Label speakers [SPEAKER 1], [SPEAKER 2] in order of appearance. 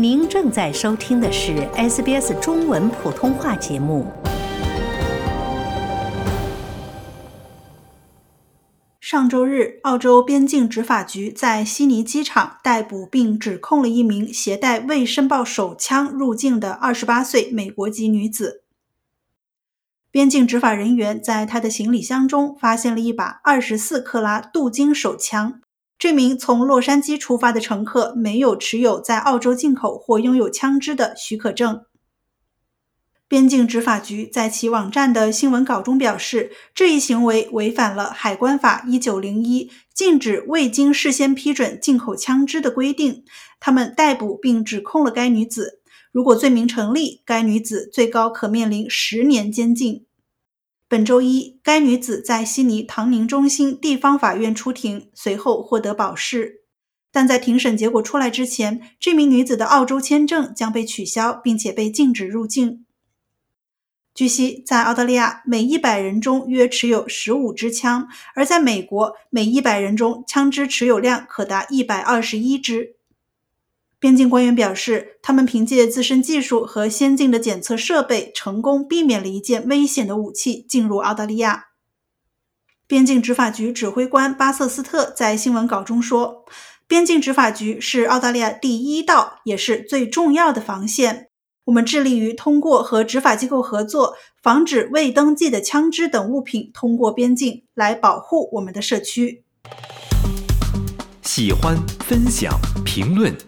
[SPEAKER 1] 您正在收听的是 SBS 中文普通话节目。
[SPEAKER 2] 上周日，澳洲边境执法局在悉尼机场逮捕并指控了一名携带未申报手枪入境的28岁美国籍女子。边境执法人员在她的行李箱中发现了一把24克拉镀金手枪。这名从洛杉矶出发的乘客没有持有在澳洲进口或拥有枪支的许可证。边境执法局在其网站的新闻稿中表示，这一行为违反了海关法一九零一禁止未经事先批准进口枪支的规定。他们逮捕并指控了该女子，如果罪名成立，该女子最高可面临十年监禁。本周一，该女子在悉尼唐宁中心地方法院出庭，随后获得保释。但在庭审结果出来之前，这名女子的澳洲签证将被取消，并且被禁止入境。据悉，在澳大利亚，每一百人中约持有十五支枪；而在美国，每一百人中枪支持有量可达一百二十一支。边境官员表示，他们凭借自身技术和先进的检测设备，成功避免了一件危险的武器进入澳大利亚。边境执法局指挥官巴瑟斯特在新闻稿中说：“边境执法局是澳大利亚第一道也是最重要的防线。我们致力于通过和执法机构合作，防止未登记的枪支等物品通过边境，来保护我们的社区。”
[SPEAKER 3] 喜欢、分享、评论。